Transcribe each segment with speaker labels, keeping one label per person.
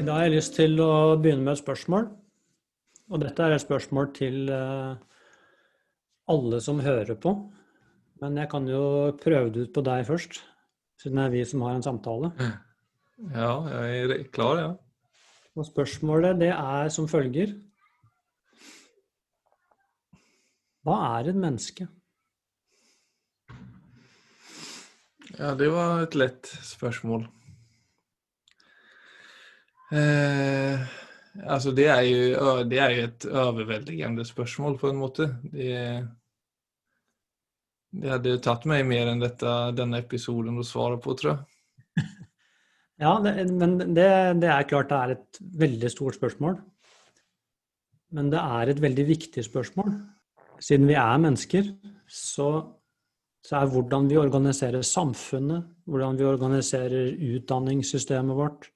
Speaker 1: I dag har jeg lyst til å begynne med et spørsmål. Og dette er et spørsmål til eh, alle som hører på. Men jeg kan jo prøve det ut på deg først, siden det er vi som har en samtale.
Speaker 2: Ja, jeg er klar, ja.
Speaker 1: Og spørsmålet det er som følger Hva er et menneske?
Speaker 2: Ja, det var et lett spørsmål. Eh, altså, det er, jo, det er jo et overveldende spørsmål, på en måte. Det, det hadde tatt meg mer enn dette, denne episoden å svare på, tror jeg.
Speaker 1: Ja, det, men det, det, er klart det er et veldig stort spørsmål. Men det er et veldig viktig spørsmål. Siden vi er mennesker, så, så er hvordan vi organiserer samfunnet, hvordan vi organiserer utdanningssystemet vårt,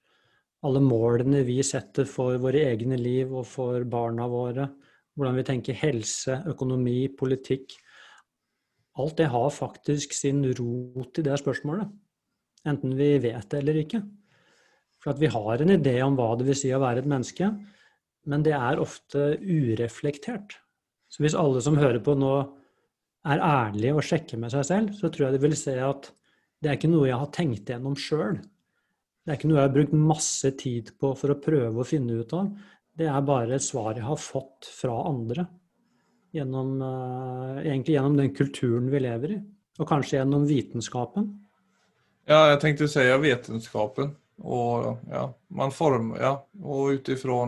Speaker 1: alle målene vi setter for våre egne liv og for barna våre, hvordan vi tenker helse, økonomi, politikk Alt det har faktisk sin rot i det spørsmålet. Enten vi vet det eller ikke. For at vi har en idé om hva det vil si å være et menneske, men det er ofte ureflektert. Så hvis alle som hører på nå er ærlige og sjekker med seg selv, så tror jeg de vil se at det er ikke noe jeg har tenkt gjennom sjøl. Det er ikke noe jeg har brukt masse tid på for å prøve å finne ut av. Det er bare et svar jeg har fått fra andre. Gjennom, uh, egentlig gjennom den kulturen vi lever i. Og kanskje gjennom vitenskapen.
Speaker 2: Ja, jeg tenkte å si vitenskapen. Og ja, man former, ja. Og ut ifra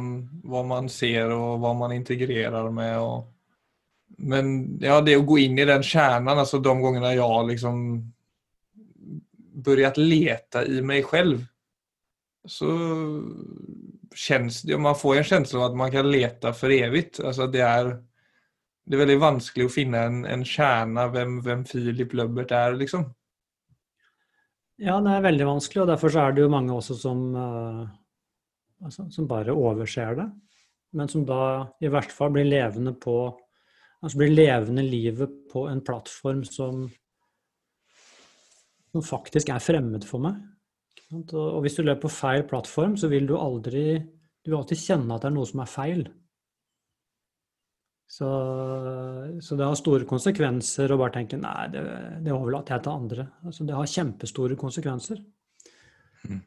Speaker 2: hva man ser og hva man integrerer med. Og, men ja, det å gå inn i den kjernen, altså de gangene jeg liksom börjat leta i meg selv så kjennes det, man får en känsla av at man kan lete for evigt. Altså det, er, det er veldig vanskelig å finne en, en kjerne av hvem, hvem Philip Löbbert er, liksom.
Speaker 1: Ja, det er veldig vanskelig, og derfor er det jo mange også som, uh, altså, som bare overser det. Men som da i hvert fall blir levende på Altså blir levende livet på en plattform som, som faktisk er fremmed for meg. Og hvis du løper på feil plattform, så vil du aldri Du vil alltid kjenne at det er noe som er feil. Så, så det har store konsekvenser å bare tenke nei, det, det overlater jeg til andre. Altså, det har kjempestore konsekvenser. Mm.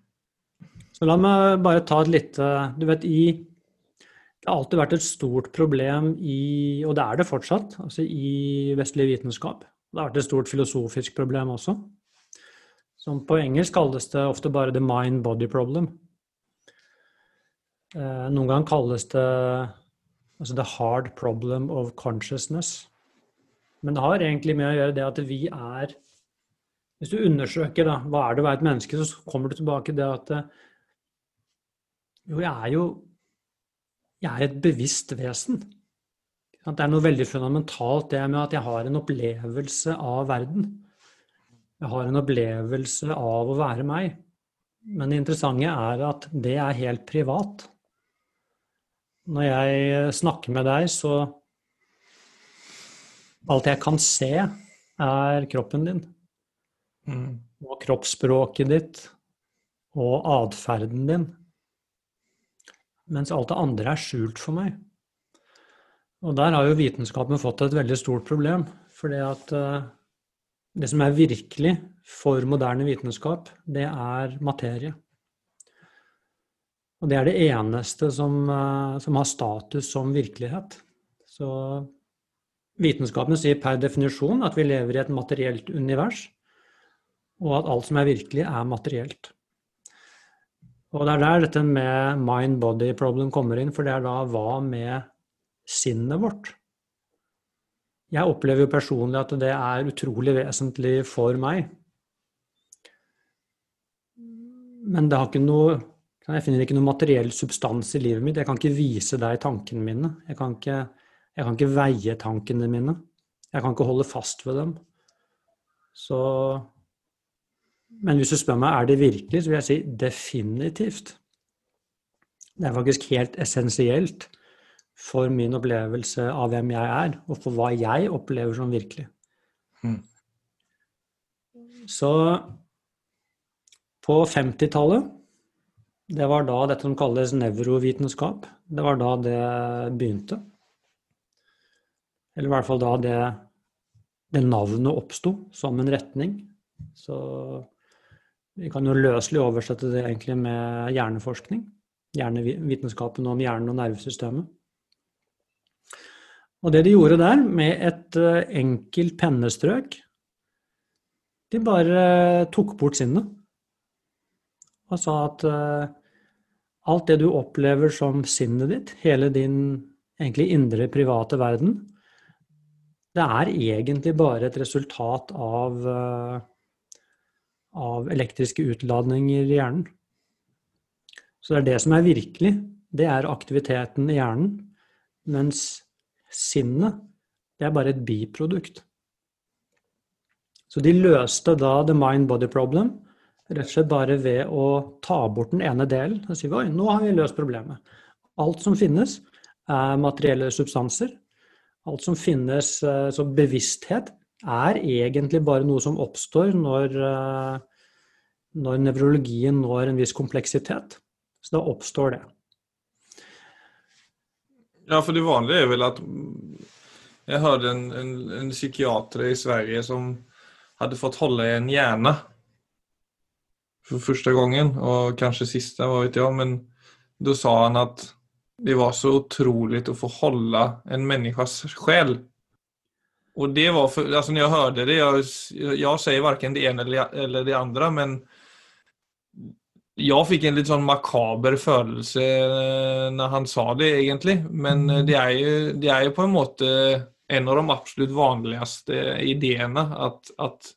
Speaker 1: Så la meg bare ta et lite Du vet, i Det har alltid vært et stort problem i Og det er det fortsatt, altså i vestlig vitenskap. Det har vært et stort filosofisk problem også. Som på engelsk kalles det ofte bare 'the mind-body problem'. Eh, noen ganger kalles det altså 'the hard problem of consciousness'. Men det har egentlig med å gjøre det at vi er Hvis du undersøker da, hva er det å være et menneske, så kommer du tilbake til det at jo, jeg er jo jeg er et bevisst vesen. Det er noe veldig fundamentalt det med at jeg har en opplevelse av verden. Jeg har en opplevelse av å være meg. Men det interessante er at det er helt privat. Når jeg snakker med deg, så Alt jeg kan se, er kroppen din. Mm. Og kroppsspråket ditt. Og atferden din. Mens alt det andre er skjult for meg. Og der har jo vitenskapen fått et veldig stort problem. Fordi at uh, det som er virkelig for moderne vitenskap, det er materie. Og det er det eneste som, eh, som har status som virkelighet. Så vitenskapen sier per definisjon at vi lever i et materielt univers, og at alt som er virkelig, er materielt. Og det er der dette med mind-body problem kommer inn, for det er da hva med sinnet vårt? Jeg opplever jo personlig at det er utrolig vesentlig for meg. Men det har ikke noe jeg finner ikke noe materiell substans i livet mitt. Jeg kan ikke vise deg tankene mine. Jeg kan ikke, jeg kan ikke veie tankene mine. Jeg kan ikke holde fast ved dem. Så Men hvis du spør meg er det virkelig, så vil jeg si definitivt. Det er faktisk helt essensielt for min opplevelse av hvem jeg er, og for hva jeg opplever som virkelig. Mm. Så på 50-tallet Det var da dette som kalles nevrovitenskap. Det var da det begynte. Eller i hvert fall da det, det navnet oppsto som en retning. Så vi kan jo løselig oversette det egentlig med hjerneforskning. Hjernevitenskapen om hjernen og nervesystemet. Og det de gjorde der, med et eh, enkelt pennestrøk De bare tok bort sinnet. Og sa at uh, alt det du opplever som sinnet ditt, hele din egentlig indre private verden, det er egentlig bare et resultat av, av elektriske utladninger i hjernen. Så det er det som er virkelig. Det er aktiviteten i hjernen. Mens sinnet, det er bare et biprodukt. Så de løste da the mind-body problem rett og slett bare ved å ta bort den ene delen. Og si oi, nå har vi løst problemet. Alt som finnes, er materielle substanser. Alt som finnes eh, som bevissthet, er egentlig bare noe som oppstår når, eh, når nevrologien når en viss kompleksitet. Så da oppstår det.
Speaker 2: Ja, for det vanlige er vel at Jeg hørte en, en, en psykiater i Sverige som hadde fått holde i en hjerne for første gangen, og kanskje siste, hva vet jeg, men da sa han at det var så utrolig å få holde en menneskes sjel. Og det var for, altså når jeg hørte det, jeg, jeg sier verken det ene eller det andre, men jeg fikk en litt sånn makaber følelse eh, når han sa det, egentlig. Men eh, det er jo, det er jo på en måte en av de absolutt vanligste ideene, at, at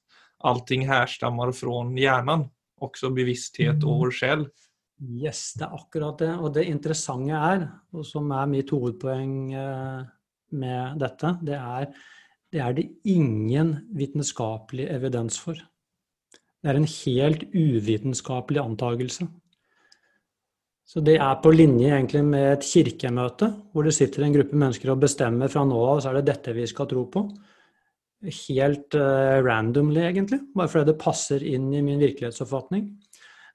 Speaker 2: allting herstammer fra hjernen. Også bevissthet over sjel.
Speaker 1: Yes, det er akkurat det. Og det interessante er, og som er mitt hovedpoeng eh, med dette, det er det er det ingen vitenskapelig evidens for. Det er en helt uvitenskapelig antakelse. Så det er på linje egentlig med et kirkemøte, hvor det sitter en gruppe mennesker og bestemmer fra nå av så er det dette vi skal tro på. Helt uh, randomly, egentlig, bare fordi det passer inn i min virkelighetsoppfatning.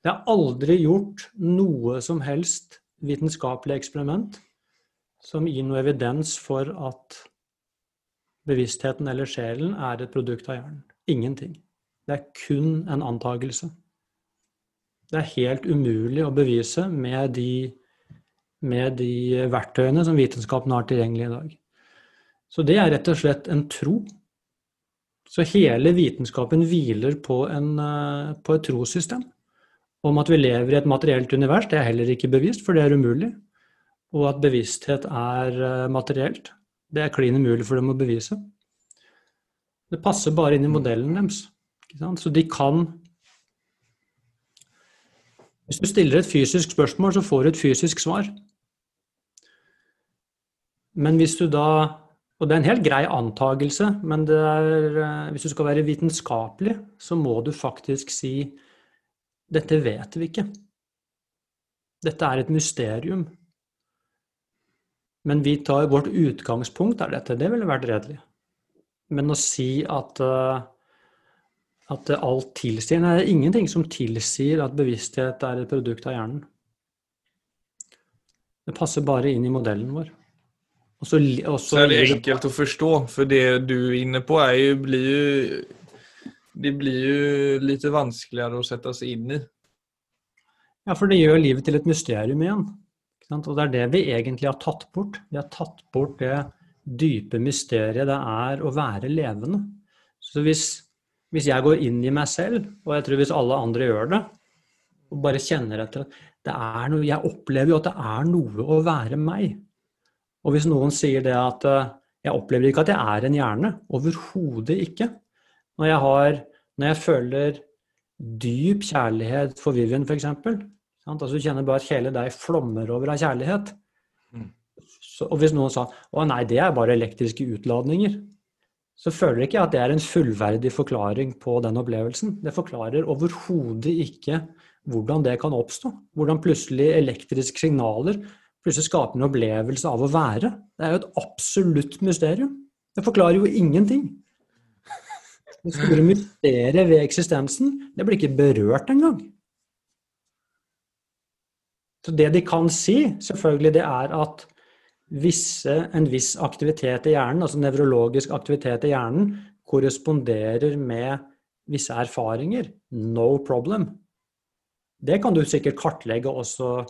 Speaker 1: Det er aldri gjort noe som helst vitenskapelig eksperiment som gir noe evidens for at bevisstheten eller sjelen er et produkt av hjernen. Ingenting. Det er kun en antakelse. Det er helt umulig å bevise med de, med de verktøyene som vitenskapen har tilgjengelig i dag. Så det er rett og slett en tro. Så hele vitenskapen hviler på, en, eh, på et trossystem. Om at vi lever i et materielt univers, det er heller ikke bevist, for det er umulig. Og at bevissthet er eh, materielt, det er klin umulig for dem å bevise. Det passer bare inn i modellen deres. Så de kan Hvis du stiller et fysisk spørsmål, så får du et fysisk svar. Men hvis du da Og det er en helt grei antagelse, men er, eh, hvis du skal være vitenskapelig, så må du faktisk si dette vet vi ikke. Dette er et mysterium. Men vi tar vårt utgangspunkt er dette. Det ville vært redelig. Men å si at uh, at alt tilsier Nei, det er ingenting som tilsier at bevissthet er et produkt av hjernen. Det passer bare inn i modellen vår.
Speaker 2: Også, også så er det enkelt å forstå, for det du er inne på, er jo, blir jo Det blir jo litt vanskeligere å sette seg inn i.
Speaker 1: Ja, for det gjør livet til et mysterium igjen. Og det er det vi egentlig har tatt bort. Vi har tatt bort det dype mysteriet det er å være levende. Så hvis hvis jeg går inn i meg selv, og jeg tror hvis alle andre gjør det, og bare kjenner etter det er noe, Jeg opplever jo at det er noe å være meg. Og hvis noen sier det at eh, jeg opplever ikke at jeg er en hjerne, overhodet ikke. Når jeg, har, når jeg føler dyp kjærlighet for Vivian, f.eks., altså du kjenner bare at hele deg flommer over av kjærlighet. Mm. Så, og hvis noen sa å nei, det er bare elektriske utladninger, så føler jeg ikke at det er en fullverdig forklaring på den opplevelsen. Det forklarer overhodet ikke hvordan det kan oppstå. Hvordan plutselig elektriske signaler plutselig skaper en opplevelse av å være. Det er jo et absolutt mysterium. Det forklarer jo ingenting. Det store mysteriet ved eksistensen, det blir ikke berørt engang. Så det de kan si, selvfølgelig, det er at visse, en viss aktivitet i hjernen, altså nevrologisk aktivitet i hjernen, korresponderer med visse erfaringer. No problem. Det kan du sikkert kartlegge også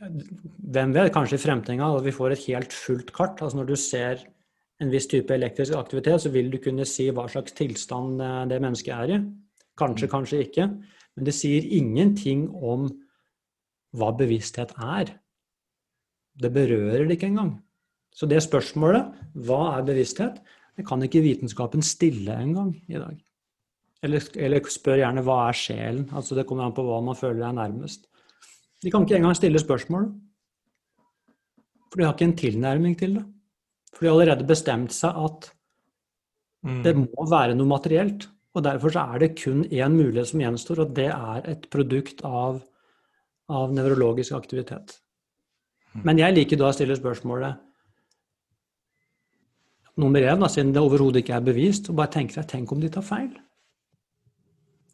Speaker 1: Hvem vet, kanskje i fremtiden at vi får et helt fullt kart. altså Når du ser en viss type elektrisk aktivitet, så vil du kunne si hva slags tilstand eh, det mennesket er i. Kanskje, kanskje ikke. Men det sier ingenting om hva bevissthet er. Det berører det ikke engang. Så det spørsmålet, hva er bevissthet, det kan ikke vitenskapen stille engang i dag. Eller, eller, spør gjerne hva er sjelen? Altså Det kommer an på hva man føler er nærmest. De kan ikke engang stille spørsmål. For de har ikke en tilnærming til det. For de har allerede bestemt seg at mm. det må være noe materielt. Og derfor så er det kun én mulighet som gjenstår, og det er et produkt av, av nevrologisk aktivitet. Mm. Men jeg liker da å stille spørsmålet nummer én, siden det overhodet ikke er bevist, og bare tenke seg tenk om de tar feil?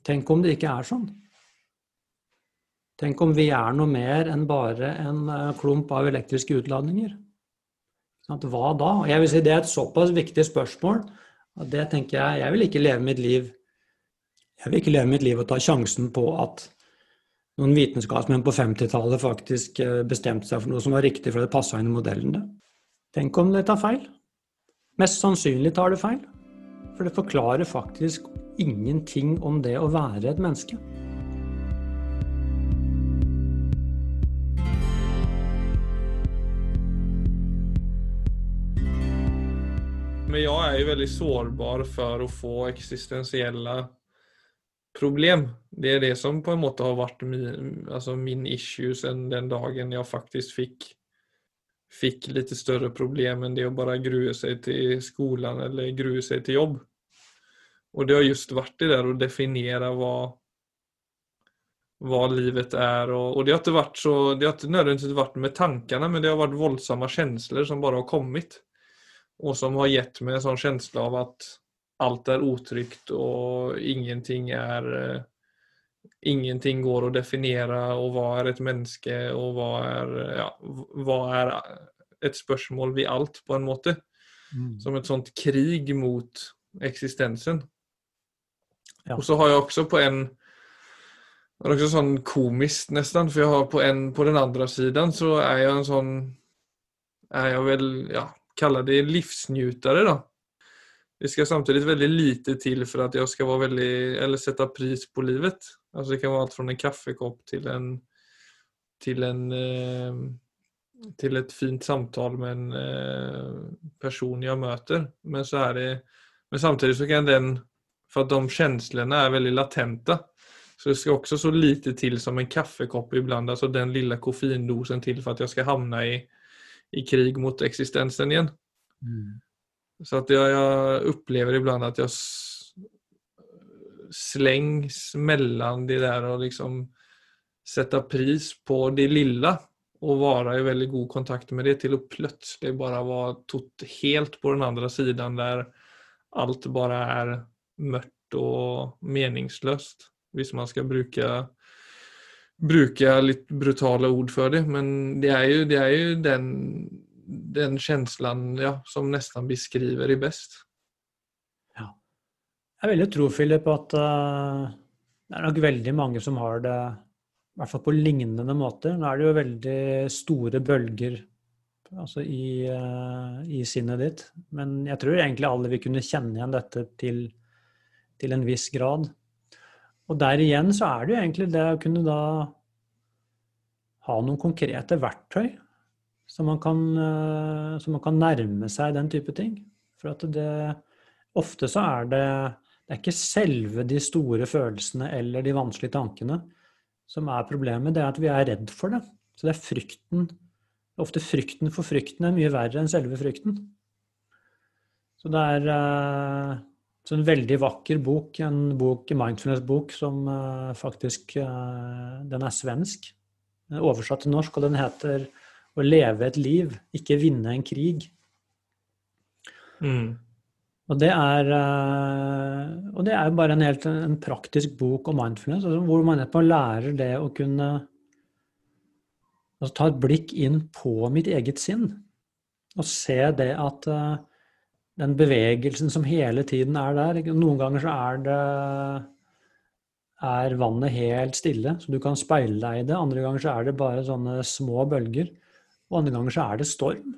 Speaker 1: Tenk om det ikke er sånn? Tenk om vi er noe mer enn bare en eh, klump av elektriske utladninger? Hva da? Jeg vil si Det er et såpass viktig spørsmål at det tenker jeg Jeg vil ikke leve mitt liv jeg vil ikke leve mitt liv og ta sjansen på at noen vitenskapsmenn på 50-tallet faktisk eh, bestemte seg for noe som var riktig for det passa inn i modellene. Tenk om det tar feil? Mest sannsynlig tar det feil. For det forklarer faktisk ingenting om det å være et menneske.
Speaker 2: Men jeg er jo veldig sårbar for å få eksistensielle problem. Det er det som på en måte har vært min, altså min issue siden den dagen jeg faktisk fikk fikk litt større problem enn det å bare grue seg til skolen eller grue seg til jobb. Og det har just vært det der å definere hva, hva livet er. Og, og, det har ikke vært så, det har ikke nødvendigvis vært med tankene, men det har vært voldsomme følelser som bare har kommet. Og som har gitt meg en sånn følelse av at alt er utrygt og ingenting er Ingenting går å definere, og hva er et menneske, og hva er, ja, hva er et spørsmål ved alt, på en måte. Mm. Som et sånt krig mot eksistensen. Ja. Og så har jeg også på en det er også sånn komisk nesten, for jeg har på, en, på den andre siden så er jeg en sånn Er jeg vel, ja, kaller det livsnytere, da. Det skal samtidig veldig lite til for at jeg skal være veldig, eller sette pris på livet. Altså Det kan være alt fra en kaffekopp til en til en eh, til et fint samtale med en eh, person jeg møter. Men så er det men samtidig så kan den For at de känslorna er veldig latente. Så det skal også så lite til som en kaffekopp ibland, altså den lille koffeindosen til for at jeg skal havne i, i krig mot eksistensen igjen. Mm. Så att jag, jag, upplever ibland att jag slängs mellan det där och liksom sätta pris på det lilla och vara i väldigt god kontakt med det till att plötsligt bara vara tot helt på den andra sidan där allt bara är mört och meningslöst. Hvis man ska bruka bruka litt brutale ord for det, men det er jo, det er jo den den känslan ja, som nesten beskriver det best.
Speaker 1: Ja. Jeg vil jo tro, Philip, at uh, det er nok veldig mange som har det i hvert fall på lignende måter. Nå er det jo veldig store bølger altså i, uh, i, sinnet ditt. Men jeg tror egentlig alle vil kunne kjenne igjen dette til, til en viss grad. Og der igjen så er det jo egentlig det å kunne da ha noen konkrete verktøy så man, kan, eh, så man kan nærme seg den type ting. For at det Ofte så er det Det er ikke selve de store følelsene eller de vanskelige tankene som er problemet, det er at vi er redd for det. Så det er frykten Ofte frykten for frykten er mye verre enn selve frykten. Så det er så en veldig vakker bok, en bok, mindfulness-bok som uh, faktisk Den er svensk. Oversatt til norsk, og den heter å leve et liv, ikke vinne en krig. Mm. Og det er eh, og det er bare en helt en praktisk bok om mindfulness, altså hvor man nettopp lærer det å kunne Altså ta et blikk inn på mitt eget sinn, og se det at uh, den bevegelsen som hele tiden er der Noen ganger så er det er vannet helt stille, så du kan speile deg i det. Andre ganger så er det bare sånne små bølger. Og andre ganger så er det storm.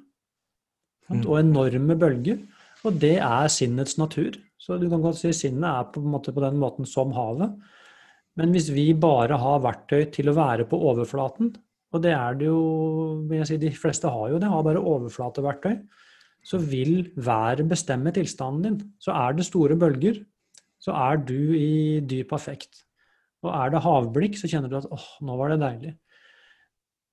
Speaker 1: Mm. Og enorme bølger. Og det er sinnets natur. Så du kan godt si sinnet er på, måte på den måten som havet. Men hvis vi bare har verktøy til å være på overflaten, og det er det jo vil jeg si, De fleste har jo det, har bare overflateverktøy. Så vil været bestemme tilstanden din. Så er det store bølger, så er du i dyp affekt. Og er det havblikk, så kjenner du at åh, nå var det deilig.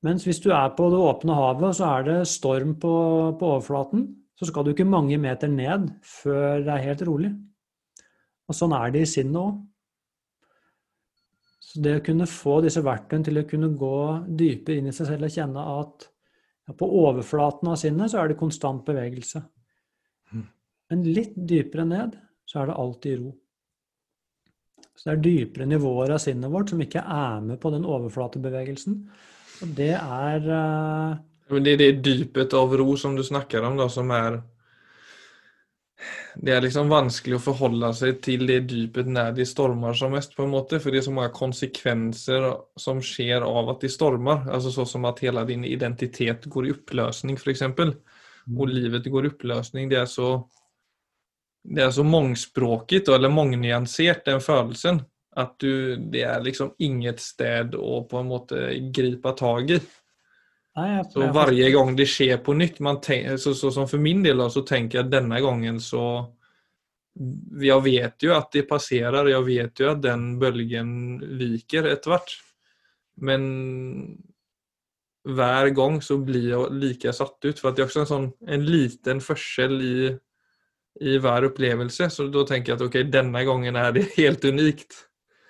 Speaker 1: Mens hvis du er på det åpne havet, så er det storm på, på overflaten, så skal du ikke mange meter ned før det er helt rolig. Og sånn er det i sinnet òg. Så det å kunne få disse verktøyene til å kunne gå dypere inn i seg selv og kjenne at ja, på overflaten av sinnet så er det konstant bevegelse. Mm. Men litt dypere ned så er det alltid ro. Så det er dypere nivåer av sinnet vårt som ikke er med på den overflatebevegelsen. Det er uh...
Speaker 2: Men det er det dypet av ro som du snakker om, da, som er Det er liksom vanskelig å forholde seg til det dypet når de stormer som mest, på en måte. For det er så mange konsekvenser som skjer av at de stormer. Altså sånn som at hele din identitet går i oppløsning, f.eks. Mm. Og livet går i oppløsning. Det er så det er så mangspråkigt eller mangnyansert, den følelsen. At du, det er liksom inget sted å på en måte gripe tak i.
Speaker 1: Nei,
Speaker 2: så hver gang det skjer på nytt tenker, så, så, så, For min del så tenker jeg denne gangen så Jeg vet jo at det passerer, jeg vet jo at den bølgen viker etter hvert. Men hver gang så blir jeg like satt ut. For det er også en, sånn, en liten forskjell i i hver opplevelse. Så da tenker jeg at ok, denne gangen er det helt unikt.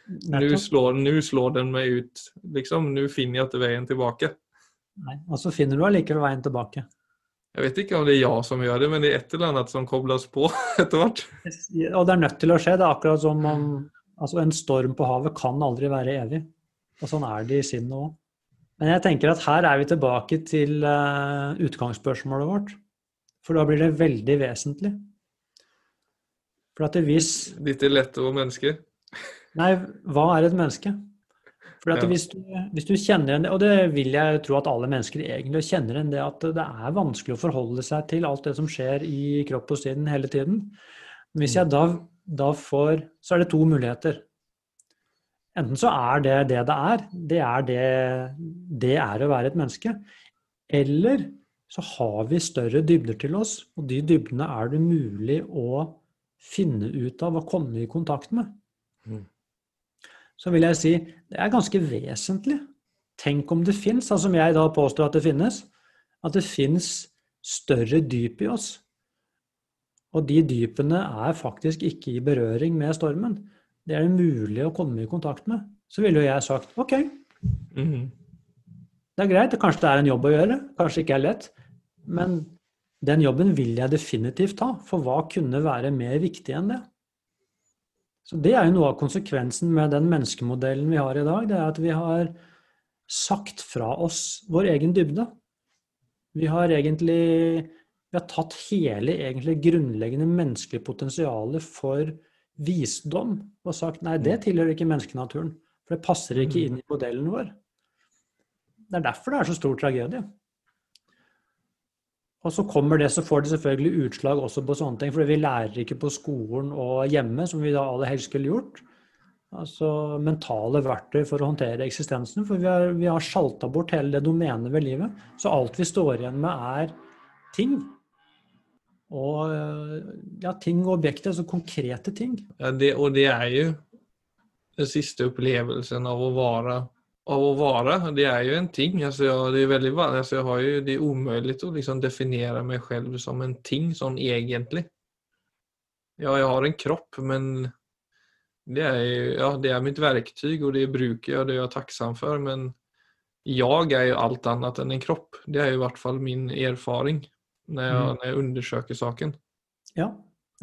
Speaker 2: Nå slår, slår, den meg ut. liksom. Nå finner jeg ikke veien tilbake.
Speaker 1: Nei, Og så finner du allikevel veien tilbake.
Speaker 2: Jeg vet ikke om det er jeg som gjør det, men det er et eller annet som kobles på etter hvert.
Speaker 1: Og det er nødt til å skje. Det er akkurat som om altså en storm på havet kan aldri være evig. Og sånn er det i sinnet òg. Men jeg tenker at her er vi tilbake til uh, utgangsspørsmålet vårt. For da blir det veldig vesentlig. For at hvis
Speaker 2: Litt lettere å menneske?
Speaker 1: Nei, hva er et menneske? For at ja. hvis, du, hvis, du, kjenner en, Og det vil jeg tro at alle mennesker egentlig kjenner en det at det er vanskelig å forholde seg til alt det som skjer i kropp og sinn hele tiden. Men hvis jeg da, da får Så er det to muligheter. Enten så er det det det er. Det er det det er å være et menneske. Eller så har vi større dybder til oss, og de dybdene er det mulig å finne ut av og komme i kontakt med. Mm. Så vil jeg si det er ganske vesentlig. Tenk om det fins, altså som jeg da påstår at det finnes, at det fins større dyp i oss. Og de dypene er faktisk ikke i berøring med stormen. Det er det mulig å komme i kontakt med. Så ville jo jeg sagt OK. Mm -hmm. Det er greit, kanskje det er en jobb å gjøre, kanskje ikke er lett. Men den jobben vil jeg definitivt ta, for hva kunne være mer viktig enn det? Så Det er jo noe av konsekvensen med den menneskemodellen vi har i dag. Det er at vi har sagt fra oss vår egen dybde. Vi har egentlig vi har tatt hele egentlig grunnleggende menneskelige potensialet for visdom og sagt nei, det mm. tilhører ikke menneskenaturen. For det passer ikke mm. inn i modellen vår. Det er derfor det er så stor tragedie. Og så kommer det, så får det selvfølgelig utslag også på sånne ting. For vi lærer ikke på skolen og hjemme, som vi da aller helst skulle gjort. Altså mentale verktøy for å håndtere eksistensen. For vi har, vi har sjalta bort hele det domenet ved livet. Så alt vi står igjen med, er ting. Og ja, ting og objekter, altså konkrete ting.
Speaker 2: Ja, det, og det er jo den siste opplevelsen av å være av å være. Det er jo en ting. Altså, jeg, det, er veldig, altså, jeg har jo, det er umulig å liksom definere meg selv som en ting sånn egentlig. Ja, jeg har en kropp, men det er, ja, det er mitt verktyg og det bruker jeg og det er jeg tacksam for. Men jeg er jo alt annet enn en kropp. Det er jo i hvert fall min erfaring når jeg, mm. når jeg undersøker saken.
Speaker 1: Ja.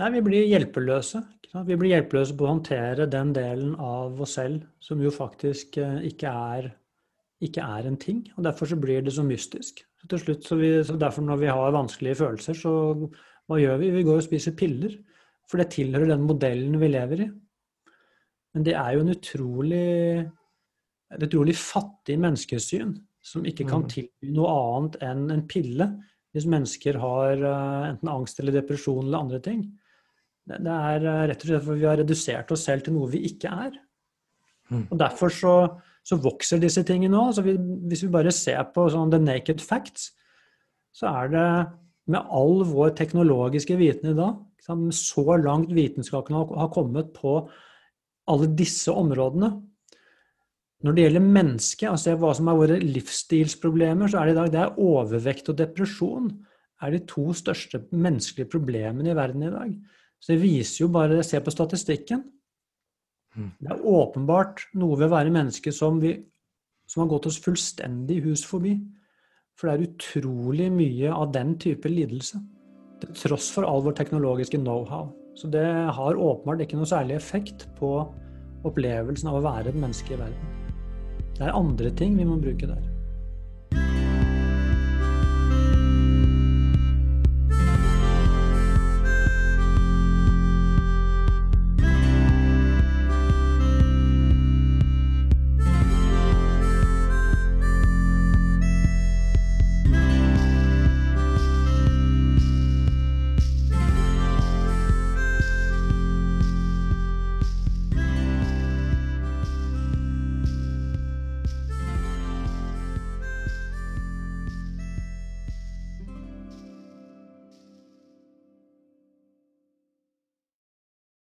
Speaker 1: Nei, vi blir hjelpeløse. Vi blir hjelpeløse på å håndtere den delen av oss selv som jo faktisk eh, ikke er ikke er en ting. Og derfor så blir det så mystisk. Så til slutt, så, vi, så derfor når vi har vanskelige følelser, så hva gjør vi? Vi går og spiser piller. For det tilhører den modellen vi lever i. Men det er jo en utrolig, et utrolig fattig menneskesyn som ikke kan mm. tilby noe annet enn en pille hvis mennesker har uh, enten angst eller depresjon eller andre ting. Det, er uh, rett og slett fordi vi har redusert oss selv til noe vi ikke er. Mm. Og Derfor så, så, vokser disse tingene nå. Altså vi, hvis vi bare ser på sånn the naked facts, så er det med all vår teknologiske viten i dag, så langt vitenskapen har kommet på alle disse områdene, når det gjelder mennesket, altså hva som er våre livsstilsproblemer, så er det i dag det er overvekt og depresjon er de to største menneskelige problemene i verden i dag. Så det viser jo bare Se på statistikken. Mm. Det er åpenbart noe ved å være menneske som, vi, som har gått oss fullstendig hus forbi. For det er utrolig mye av den type lidelse. Til tross for all vår teknologiske know-how. Så det har åpenbart ikke noe særlig effekt på opplevelsen av å være et menneske i verden. Det er andre ting vi må bruke der.